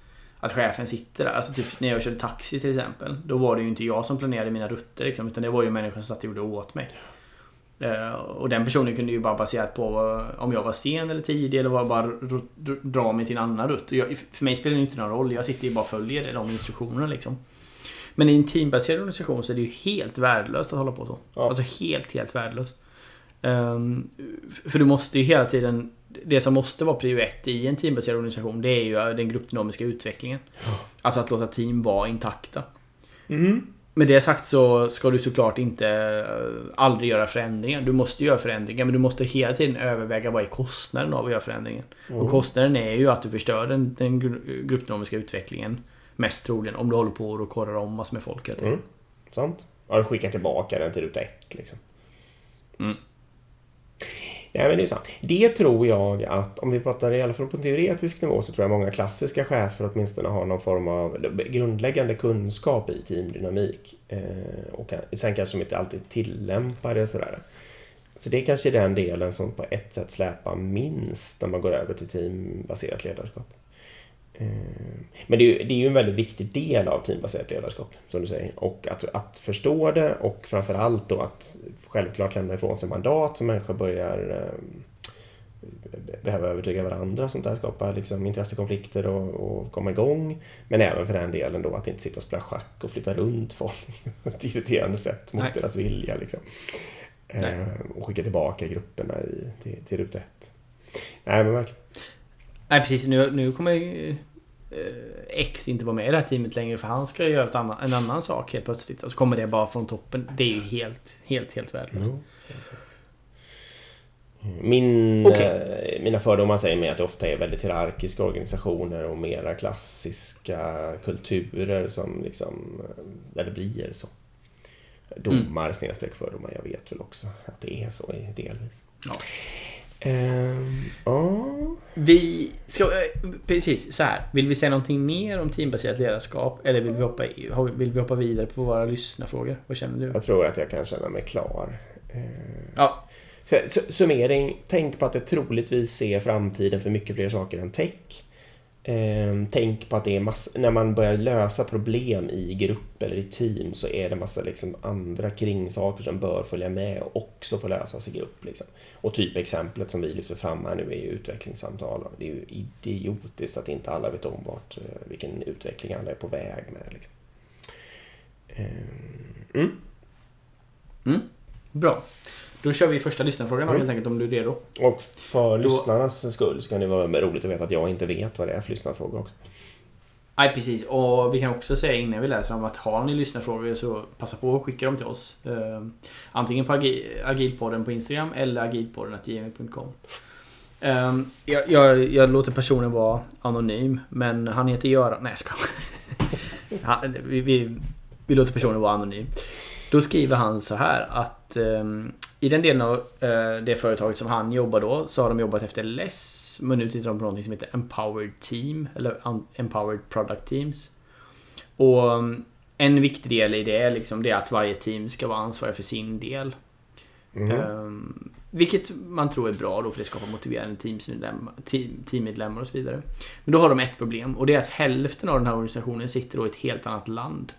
att chefen sitter där. Alltså typ när jag körde taxi till exempel. Då var det ju inte jag som planerade mina rutter liksom, utan det var ju människan som satt och gjorde åt mig. Eh, och den personen kunde ju bara baserat på om jag var sen eller tidig eller var bara dra mig till en annan rutt. Jag, för mig spelar det inte någon roll. Jag sitter ju bara och följer de instruktionerna liksom. Men i en teambaserad organisation så är det ju helt värdelöst att hålla på så. Ja. Alltså helt, helt värdelöst. Ehm, för du måste ju hela tiden... Det som måste vara prio ett i en teambaserad organisation det är ju den gruppdynamiska utvecklingen. Alltså att låta team vara intakta. Mm. Med det sagt så ska du såklart inte eh, aldrig göra förändringar. Du måste göra förändringar men du måste hela tiden överväga vad är kostnaden av att göra förändringen. Och kostnaden är ju att du förstör den, den gru- gruppdynamiska utvecklingen. Mest troligen om du håller på och korrar om massor med folk hela tiden. Mm. Sant. Ja, du skickar tillbaka den till ruta ett liksom. Mm. Nej, men det är sant. Det tror jag att, om vi pratar i alla fall på en teoretisk nivå, så tror jag många klassiska chefer åtminstone har någon form av grundläggande kunskap i teamdynamik. Eh, och sen kanske de inte alltid tillämpar det och sådär. Så det är kanske den delen som på ett sätt släpar minst när man går över till teambaserat ledarskap. Eh, Men det är, ju, det är ju en väldigt viktig del av teambaserat ledarskap, som du säger. Och att, att förstå det och framförallt då att självklart lämna ifrån sig mandat så människor börjar eh, behöva övertyga varandra. Sånt där skapar liksom intressekonflikter och, och komma igång. Men även för den delen då att inte sitta och spela schack och flytta runt folk på ett irriterande sätt mot Nej. deras vilja. Liksom. Nej. Eh, och skicka tillbaka grupperna i, till, till ruta ett. Nej men verkligen. Nej precis, nu, nu kommer ju, eh, X inte vara med i det här teamet längre för han ska göra ett annan, en annan sak helt plötsligt. Och så kommer det bara från toppen. Det är ju helt, helt, helt värdelöst. Jo. Min, Okej. eh, mina fördomar säger mig att det ofta är väldigt hierarkiska organisationer och mera klassiska kulturer som liksom, eh, eller blir så. Domar snedstreck fördomar, jag vet väl också att det är så delvis. Ja. Ehm, ja. Vi ska, eh, precis så här. Vill vi säga någonting mer om teambaserat ledarskap? Eller vill vi hoppa, vill vi hoppa vidare på våra lyssnarfrågor? Vad känner du? Jag tror att jag kan känna mig klar. Ehm, Ja, För, su- summering, tänk på att det troligtvis ser framtiden för mycket fler saker än tech. Eh, tänk på att det är massa, när man börjar lösa problem i grupp eller i team så är det massa liksom andra kringsaker som bör följa med och också få lösas i grupp. Liksom. Och typexemplet som vi lyfter fram här nu är ju utvecklingssamtal. Det är ju idiotiskt att inte alla vet om vart, eh, vilken utveckling alla är på väg med. Liksom. Eh, mm. mm. bra. Då kör vi första lyssnarfrågan Mm. helt enkelt om du är redo. Och för Då- lyssnarnas skull så kan det vara roligt att veta att jag inte vet vad det är för lyssnarfråga också. Nej precis, och vi kan också säga innan vi läser om att har ni lyssnarfrågor så passa på att skicka dem till oss. Eh, antingen på Agi- Agilpodden på Instagram eller agilpodden.gmail.com. Eh, jag, jag, jag låter personen vara anonym, men han heter Göran... Nej jag skojar. Vi, vi, vi låter personen vara anonym. Då skriver han så här att ehm, i den delen av eh, det företaget som han jobbar då så har de jobbat efter LESS. Men nu tittar de på någonting som heter Empowered Team eller Empowered Product Teams. Och um, en viktig del i det är liksom det att varje team ska vara ansvarig för sin del. Mhm. Ehm, vilket man tror är bra då för det skapar motiverande teamsmedlemmar, team, teammedlemmar och så vidare. Men då har de ett problem och det är att hälften av den här organisationen sitter då i ett helt annat land.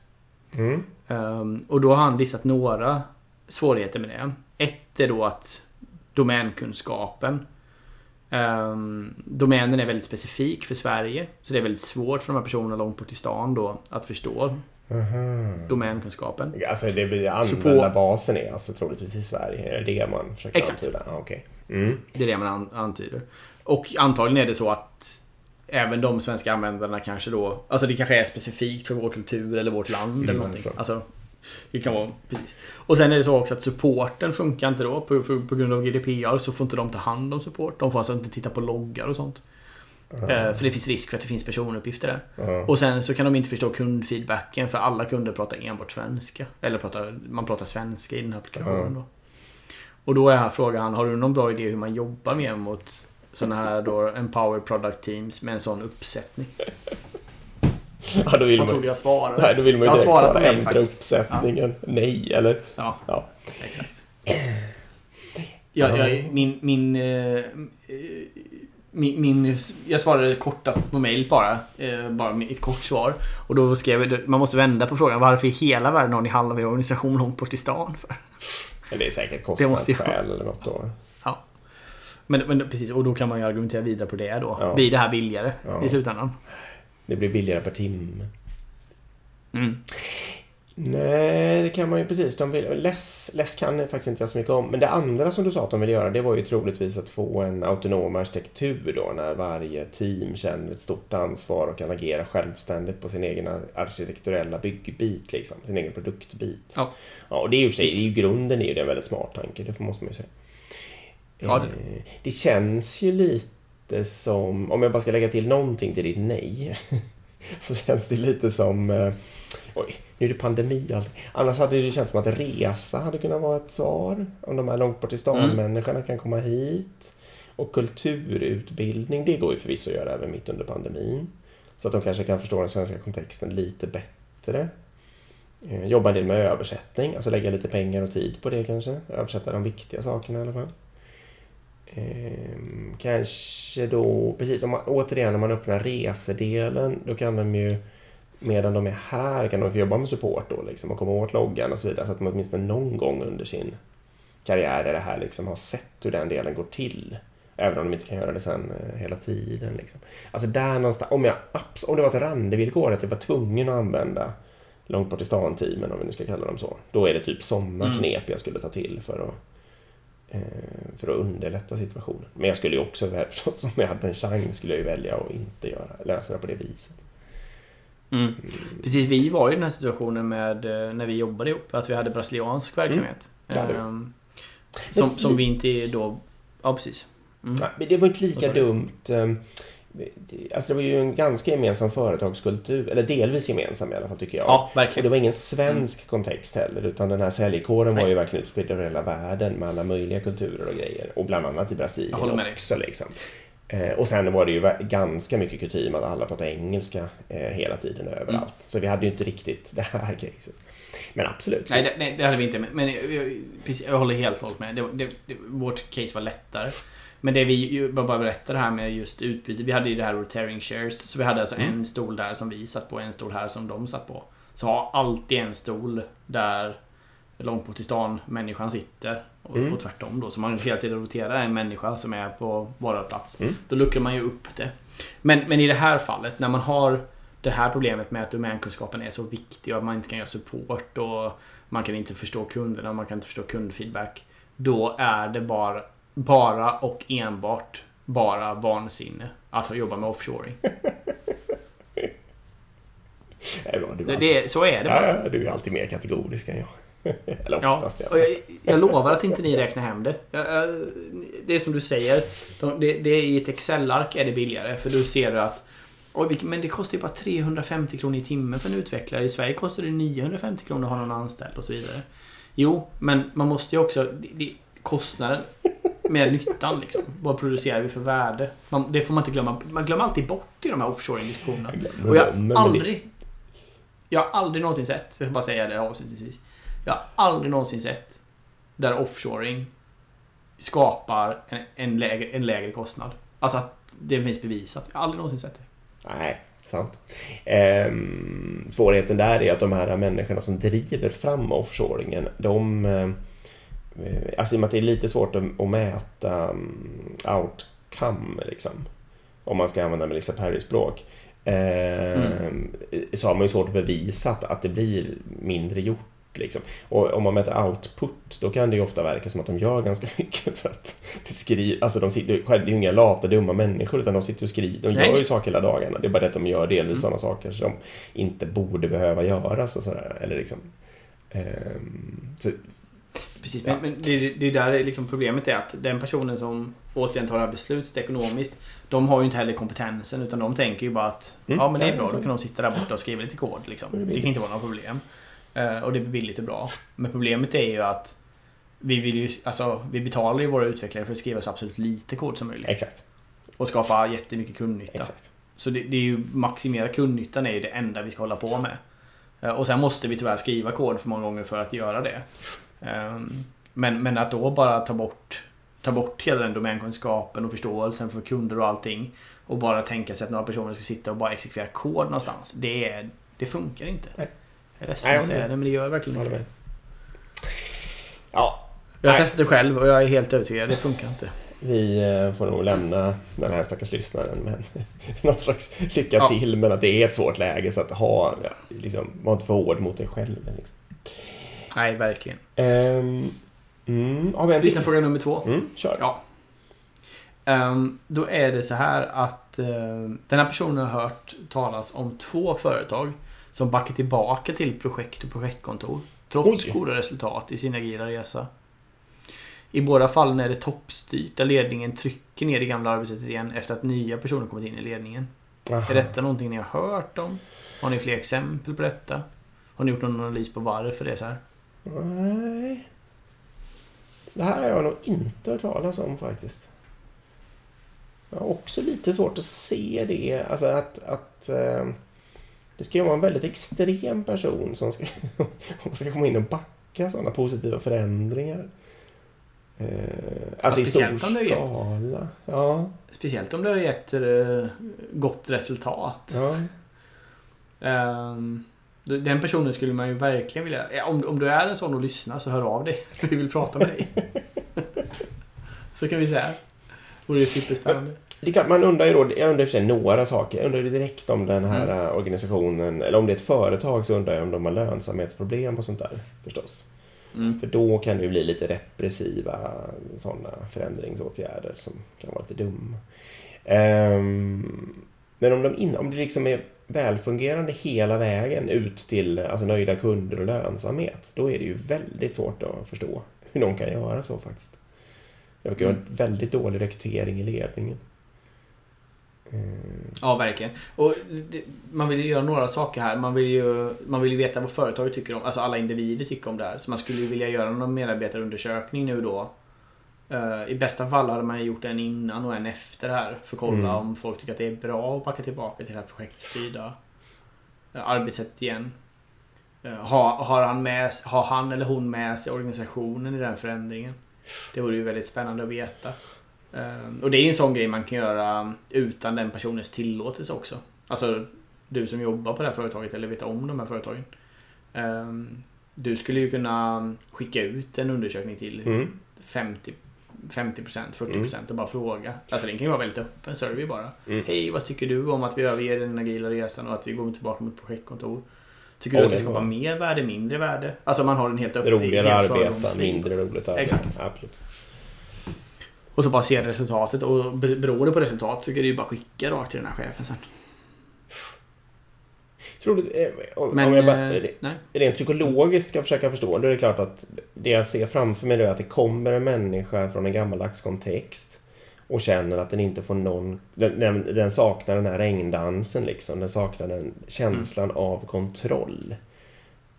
Mm. Ehm, och då har han listat några svårigheter med det. Ett är då att domänkunskapen um, Domänen är väldigt specifik för Sverige. Så det är väldigt svårt för de här personerna långt bort i stan då att förstå Aha. domänkunskapen. Alltså det blir Så på- användarbasen är alltså troligtvis i Sverige. Är det det man försöker Exakt. antyda? Ah, okej. Mm. Det är det man an- antyder. Och antagligen är det så att även de svenska användarna kanske då... Alltså det kanske är specifikt för vår kultur eller vårt land Mm, eller någonting. Alltså, Det kan vara, precis. Och sen är det så också att supporten funkar inte då. På, på, på grund av GDPR så får inte de ta hand om support. De får alltså inte titta på loggar och sånt. Eh, för det finns risk för att det finns personuppgifter där. Ja. Och sen så kan de inte förstå kundfeedbacken för alla kunder pratar enbart svenska. Eller pratar, man pratar svenska i den här applikationen då. Och då är här frågan, har du någon bra idé hur man jobbar mer mot sådana här då Empower Product Teams med en sån uppsättning? Ja, då vill Jag man, trodde jag svarade. nej, då vill man ju direkt det ändra faktiskt. uppsättningen. Nej, eller? Ja, Ja. exakt. Jag, jag, min, min, eh, min, min, jag svarade kortast på mail bara. Eh, bara ett kort svar. Och då skrev jag, man måste vända på frågan. Varför i hela världen har ni halva er organisation långt bort i stan för? Det är säkert kostnadsskäl eller något då. Ja. Men, men precis, och då kan man ju argumentera vidare på det då. Ja. Blir det här billigare Ja. i slutändan? Det blir billigare per timme. Mm. Nej, det kan man ju precis. De vill, less, less kan faktiskt inte jag så mycket om. Men det andra som du sa att de vill göra, det var ju troligtvis att få en autonom arkitektur då, när varje team känner ett stort ansvar och kan agera självständigt på sin egen arkitekturella byggbit, liksom. Sin egen produktbit. Ja. ja och det är ju, sig- det är ju grunden är ju det en väldigt smart tanke, det måste man ju säga. Ja, det- Eh, det känns ju lite som, om jag bara ska lägga till någonting till ditt nej, så känns det lite som eh, Oj, nu är det pandemi och allt. Annars hade det känts som att resa hade kunnat vara ett svar. Om de här långt bort i stan-människorna kan komma hit. Och kulturutbildning, det går ju förvisso att göra även mitt under pandemin. Så att de kanske kan förstå den svenska kontexten lite bättre. Eh, Jobba en del med översättning, alltså lägga lite pengar och tid på det kanske. Översätta de viktiga sakerna i alla fall. Ehm, kanske då, precis, om man, återigen när man öppnar resedelen, då kan de ju medan de är här kan de få jobba med support då liksom och komma åt loggan och så vidare så att de åtminstone någon gång under sin karriär i det här liksom har sett hur den delen går till. Även om de inte kan göra det sen eh, hela tiden. Liksom. Alltså där någonstans, om, jag, om det var ett randevillkor att jag var tvungen att använda långt bort i stan-teamen, om vi nu ska kalla dem så. Då är det typ sådana Mm. knep jag skulle ta till för att, eh, för att underlätta situationen. Men jag skulle ju också, förstås, om jag hade en chans, skulle jag ju välja att inte göra, lösa det på det viset. Mm. Precis, vi var i den här situationen med eh, när vi jobbade ihop. Att vi hade brasiliansk verksamhet. Mm. Ja, Ehm, som, som vi inte då... Ja, precis. Mm. Nej, men det var inte lika dumt. Det- Alltså det var ju en ganska gemensam företagskultur, eller delvis gemensam i alla fall tycker jag. Ja, Och det verkligen. var ingen svensk kontext heller, utan den här säljkåren var ju verkligen utspridd över hela världen med alla möjliga kulturer och grejer. Och bland annat i Brasilien också. Liksom. Eh, och sen var det ju ganska mycket kutym att alla pratade engelska eh, hela tiden överallt. Mm. Så vi hade ju inte riktigt det här caset. Men absolut. Nej, det, nej, det hade vi inte. Men- jag, jag, precis, jag håller helt och hållet med. Det, det, vårt case var lättare. Men det vi bara berättar här med just utbyte. Vi hade ju det här rotaring shares. Så vi hade alltså Mm. en stol där som vi satt på, en stol här som de satt på. Så ha alltid en stol där långt bort i stan människan sitter. Och, Mm. och tvärtom då. Så man hela tiden roterar en människa som är på vår plats. Mm. Då luckrar man ju upp det. Men, men i det här fallet, när man har det här problemet med att domänkunskapen är så viktig och att man inte kan göra support och man kan inte förstå kunderna och man kan inte förstå kundfeedback. Då är det bara, bara och enbart bara vansinne att jobba med offshoring. Det så är det bara. ja, du är alltid mer kategorisk än jag. eller Ja, oftast fall. jag, jag lovar att inte ni räknar hem det. Det är som du säger. De- Det, det är I ett Excel-ark är det billigare. För då ser du att men det kostar ju bara 350 kronor i timmen för en utvecklare. I Sverige kostar det 950 kronor att ha någon anställd och så vidare. Jo, men man måste ju också... Det, det, kostnaden med nyttan liksom. Vad producerar vi för värde? Man, det får man inte glömma. Man glömmer alltid bort i de här offshoring-diskussionerna. Glömmer Och jag har aldrig... Jag har aldrig någonsin sett, jag ska bara säga det avslutningsvis. Jag har aldrig någonsin sett där offshoring skapar en, en, lägre, en lägre kostnad. Alltså att det finns bevisat. Jag har aldrig någonsin sett det. Nej, sant. Ehm, svårigheten där är att de här människorna som driver fram offshoringen, de... Eh, alltså i och med att det är lite svårt att, att mäta um, outcome, liksom. Om man ska använda Melissa Perry-språk. ehm, Så har man ju svårt att bevisa att, att det blir mindre gjort. Liksom. Och om man mäter output, då kan det ju ofta verka som att de gör ganska mycket för att det skriver, alltså de sitter, det är ju inga lata, dumma människor, utan de sitter och skriver, de Nej. gör ju saker hela dagarna. Det är bara det att de gör delvis Mm. sådana saker som inte borde behöva göras och sådär. Eller liksom, Ehm, så, Precis, men, men det, det är där liksom problemet är att den personen som återigen tar det här beslutet ekonomiskt de har ju inte heller kompetensen utan de tänker ju bara att Mm. ja men det är bra, då kan de sitta där borta och skriva lite kod. Liksom. Det Det kan inte vara några problem. Eh, och det blir billigt och bra. Men problemet är ju att vi vill ju, alltså vi betalar ju våra utvecklare för att skriva så absolut lite kod som möjligt. exakt. Och skapa jättemycket kundnytta. exakt. Så det, det är ju maximera kundnyttan är ju det enda vi ska hålla på med. Eh, Och sen måste vi tyvärr skriva kod för många gånger för att göra det. Ehm, Men, men att då bara ta bort, ta bort hela den domänkunskapen och förståelsen för kunder och allting. Och bara tänka sig att några personer ska sitta och bara exekvera kod någonstans. Det, är, det funkar inte. Nej. Jag är ledsen att säga det men det gör verkligen inte det. Ja, Jag har testat det själv och jag är helt övertygad. Det funkar inte. vi eh, får nog lämna den här stackars lyssnaren med någon slags lycka Ja. till men att det är ett svårt läge så att ha, ja, liksom, var inte för hård mot dig själv. Liksom. Nej, verkligen. Ehm, mm, har vi en till? Lyssna fråga nummer två. Mm, kör. Ja. Ehm, då är det så här att ehm, den här personen har hört talas om två företag som backar tillbaka till projekt och projektkontor trots Oj. goda resultat i sin agila resa. I båda fallen är det toppstyrt där ledningen trycker ner det gamla arbetssättet igen efter att nya personer kommit in i ledningen. Aha. Är detta någonting ni har hört om? Har ni fler exempel på detta? Har ni gjort någon analys på varför det är så här? Nej. Det här har jag nog inte hört talas om faktiskt. Jag har också lite svårt att se det. Alltså att... att eh, det ska ju vara en väldigt extrem person som ska, ska komma in och backa sådana positiva förändringar. Eh, alltså i stor speciellt om det är jätte- skala. Ja, Speciellt om det har gett eh, gott resultat. ja. Ehm, Den personen skulle man ju verkligen vilja... ja, Om, om du är en sån och lyssnar så hör av dig. Vi vill prata med dig. så kan vi säga. Vore ju superspännande. Det klart, man undrar ju då, jag undrar för sig några saker. Jag undrar direkt om den här Mm. eh, organisationen, eller om det är ett företag så undrar jag om de har lönsamhetsproblem och sånt där förstås. Mm. För då kan det ju bli lite repressiva sådana förändringsåtgärder som kan vara lite dumma. Ehm, men om, de in, om det liksom är välfungerande hela vägen ut till alltså, nöjda kunder och lönsamhet, då är det ju väldigt svårt att förstå hur de kan göra så faktiskt. Det verkar vara en väldigt dålig rekrytering i ledningen. Ehm, Ja, verkligen. Och det, man vill ju göra några saker här. Man vill ju, man vill ju veta vad företaget tycker om, alltså alla individer tycker om det här. Så man skulle ju vilja göra någon medarbetarundersökning nu då. Eh, I bästa fall hade man gjort en innan och en efter här. För att kolla Mm. om folk tycker att det är bra att backa tillbaka till det här projektstyrda eh, arbetssättet igen. Eh, Har, har, han med, har han eller hon med sig organisationen i den förändringen? Det vore ju väldigt spännande att veta. Och det är ju en sån grej man kan göra utan den personens tillåtelse också. Alltså du som jobbar på det här företaget eller vet om de här företagen. Du skulle ju kunna skicka ut en undersökning till mm. 50 50% 40% och bara fråga. Alltså den kan ju vara väldigt öppen survey bara. Mm. Hej, vad tycker du om att vi överger den agila resan och att vi går tillbaka mot projektkontor? Tycker du Åh, att det det skapar mer värde, mindre värde? Alltså man har en helt öppen Roligare helt arbeta, mindre roligt arbete. Exakt. Absolut. Och så bara se resultatet och be- beroende på resultat så kan du ju bara skicka rakt till den här chefen sen. Tror du, eh, om, Men, om jag bara, eh, nej. rent psykologiskt ska försöka förstå, då är det klart att det jag ser framför mig är att det kommer en människa från en gammaldags kontext och känner att den inte får någon... Den, den, saknar den här regndansen liksom. Den saknar den känslan av kontroll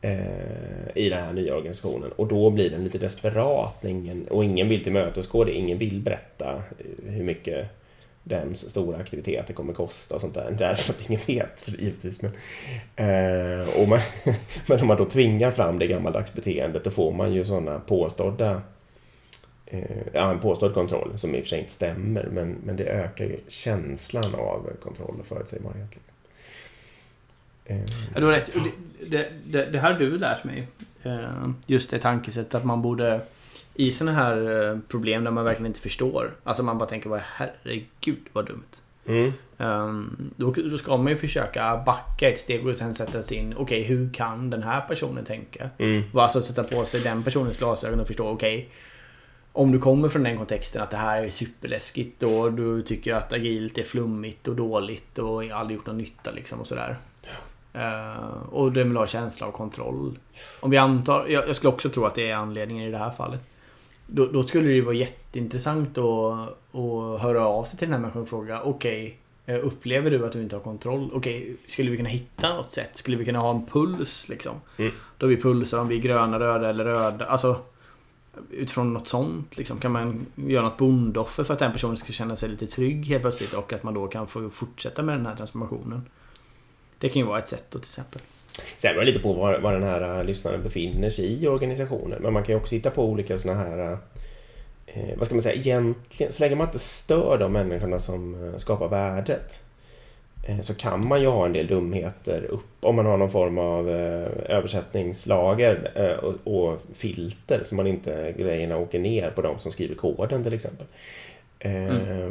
eh, i den här nya organisationen. Och då blir den lite desperat ingen, och ingen vill tillmötesgå det. Ingen vill berätta eh, hur mycket dens stora aktiviteter kommer kosta och sånt där. Därför att ingen vet, för givetvis. Men, eh, och man, men om man då tvingar fram det gammaldags beteendet då får man ju sådana påstådda eh, ja, en påstådd kontroll som i och för sig inte stämmer men, men det ökar ju känslan av kontroll och förutsägbarhet. liksom. Ja, du har rätt. Det, det, det, här har du lärt mig. Eh, just det tankesättet att man borde i sådana här eh, problem där man verkligen inte förstår. Alltså man bara tänker, herregud vad dumt. mm, Um, då, då ska man ju försöka backa ett steg och sen sätta sig in, okej hur kan den här personen tänka? mm, Alltså sätta på sig den personens glasögon och förstå, okej om du kommer från den kontexten att det här är superläskigt och du tycker att agilt är flummigt och dåligt och aldrig gjort någon nytta liksom och sådär. Eh, och den vill ha känsla av kontroll. Om vi antar, jag, jag skulle också tro att det är anledningen i det här fallet. Då, då skulle det vara jätteintressant att, att höra av sig till den här människan och fråga Okej, eh, upplever du att du inte har kontroll? Okej, skulle vi kunna hitta något sätt? Skulle vi kunna ha en puls liksom? Mm. Då vi pulsar om vi är gröna, röda eller röda. Alltså utifrån något sånt liksom. Kan man göra något bondoffer för att den personen ska känna sig lite trygg helt plötsligt och att man då kan få fortsätta med den här transformationen. Det kan ju vara ett sätt då till exempel. Sen beror det lite på var, var den här uh, lyssnaren befinner sig i organisationen. Men man kan ju också hitta på olika såna här... Uh, vad ska man säga? Egentligen, så länge man inte stör de människorna som uh, skapar värdet. eh, Så kan man ju ha en del dumheter upp om man har någon form av eh, översättningslager eh, och, och filter så man inte grejerna åker ner på de som skriver koden till exempel. Eh,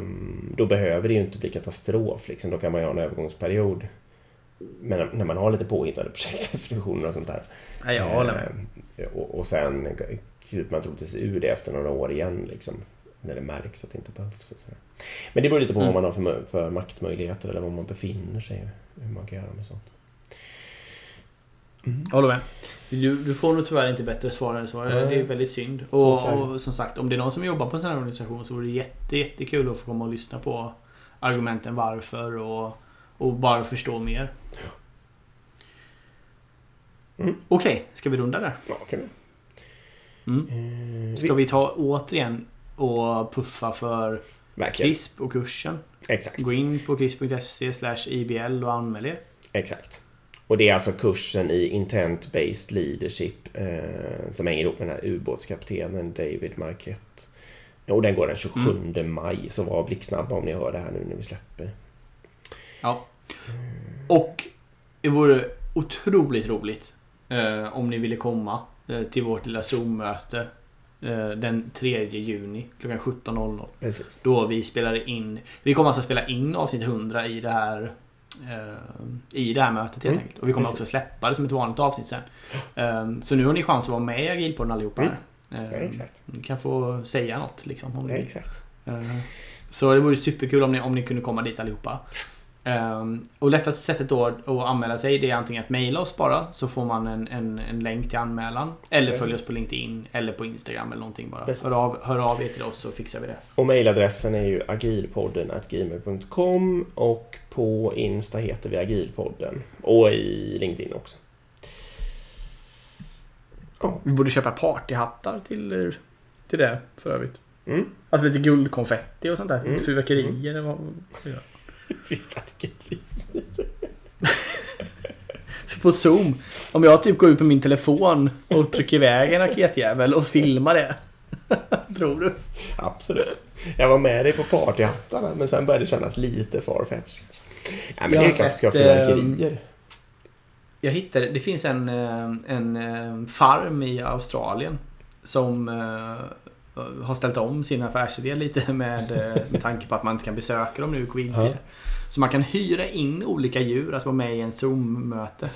Då behöver det ju inte bli katastrof. Liksom. Då kan man ju ha en övergångsperiod. Men när man har lite påhittade projektdefinitioner och sånt där. Ja, jag håller med. Eh, Och, och sen kryper man troligtvis ur det efter några år igen. Liksom, när det märks att det inte behövs. Men det beror lite på Mm. vad man har för, för maktmöjligheter eller var man befinner sig. Hur man kan göra med sånt. Jag håller med. Du, du får nog tyvärr inte bättre svar än så. Det är väldigt synd. Och, och som sagt, om det är någon som jobbar på en sån här organisation så vore det jätte, jättekul att få komma och lyssna på argumenten varför och, och bara förstå mer. Mm. Okej, ska vi runda där? Ja, kan vi. Mm. Eh, Ska vi ta återigen och puffa för Verkligen. CRISP och kursen? Exakt. Gå in på crisp.se IBL och anmäl er. Exakt. Och det är alltså kursen i Intent-Based Leadership eh, som hänger ihop med den här ubåtskaptenen David Marquette. Och den går den 27 Mm. maj, så var blixtsnabba om ni hör det här nu när vi släpper. Ja. Och det vore otroligt roligt eh, om ni ville komma eh, till vårt lilla Zoom-möte eh, den 3 juni klockan 17.00. Precis. Då vi spelar in, vi kommer alltså spela in avsnitt 100 i det här eh, i det här mötet helt Mm, enkelt. Och vi kommer precis. också släppa det som ett vanligt avsnitt sen. Eh, så nu har ni chans att vara med i Agilpodden allihopa Mm. här. Eh, Ja, exakt. Ni kan få säga något liksom. Om Ja, exakt. Eh, Så det vore superkul om ni, om ni kunde komma dit allihopa. Um, och lättaste sättet då att anmäla sig det är antingen att mejla oss bara så får man en, en, en länk till anmälan. Eller följ oss på LinkedIn eller på Instagram eller någonting bara. Precis. Hör av, hör av er till oss så fixar vi det. Och mejladressen är ju agilpodden gmail.com och på Insta heter vi agilpodden. Och i LinkedIn också. Vi borde köpa partyhattar till, till det för övrigt. Mm. Alltså lite guldkonfetti och sånt där. Mm. Fyrverkerier eller vad Fyrverkeri. Så På Zoom. Om jag typ går ut på min telefon och trycker iväg en raketjävel och filmar det. Tror du? Absolut. Jag var med dig på partyhattarna men sen började det kännas lite farfetched. Ja, men Jag det är klart ska fyrverkerier. Jag hittade, det finns en, eh, en eh, farm i Australien som eh, har ställt om sin affärsidé lite med, eh, med tanke på att man inte kan besöka dem nu i covid Ja. Så man kan hyra in olika djur, alltså vara med i en Zoom-möte.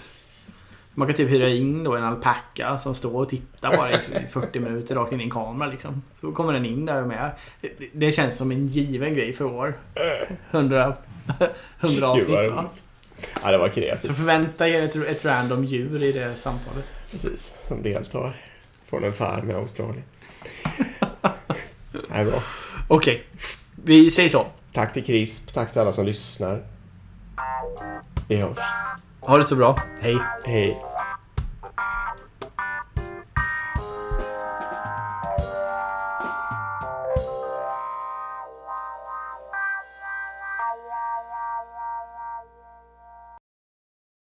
Man kan typ hyra in då en alpacka som står och tittar bara i 40 minuter rakt in i en kamera liksom. Så kommer den in där med. Det, känns som en given grej för år. 100, 100 avsnitt va? Ja, det var kreativt. Så förvänta er ett, ett random djur i det samtalet. Precis, som deltar från en farm i Australien. Det är bra. Okej, vi säger så. Tack till CRISP, tack till alla som lyssnar. Vi hörs. Ha det så bra. Hej. Hej.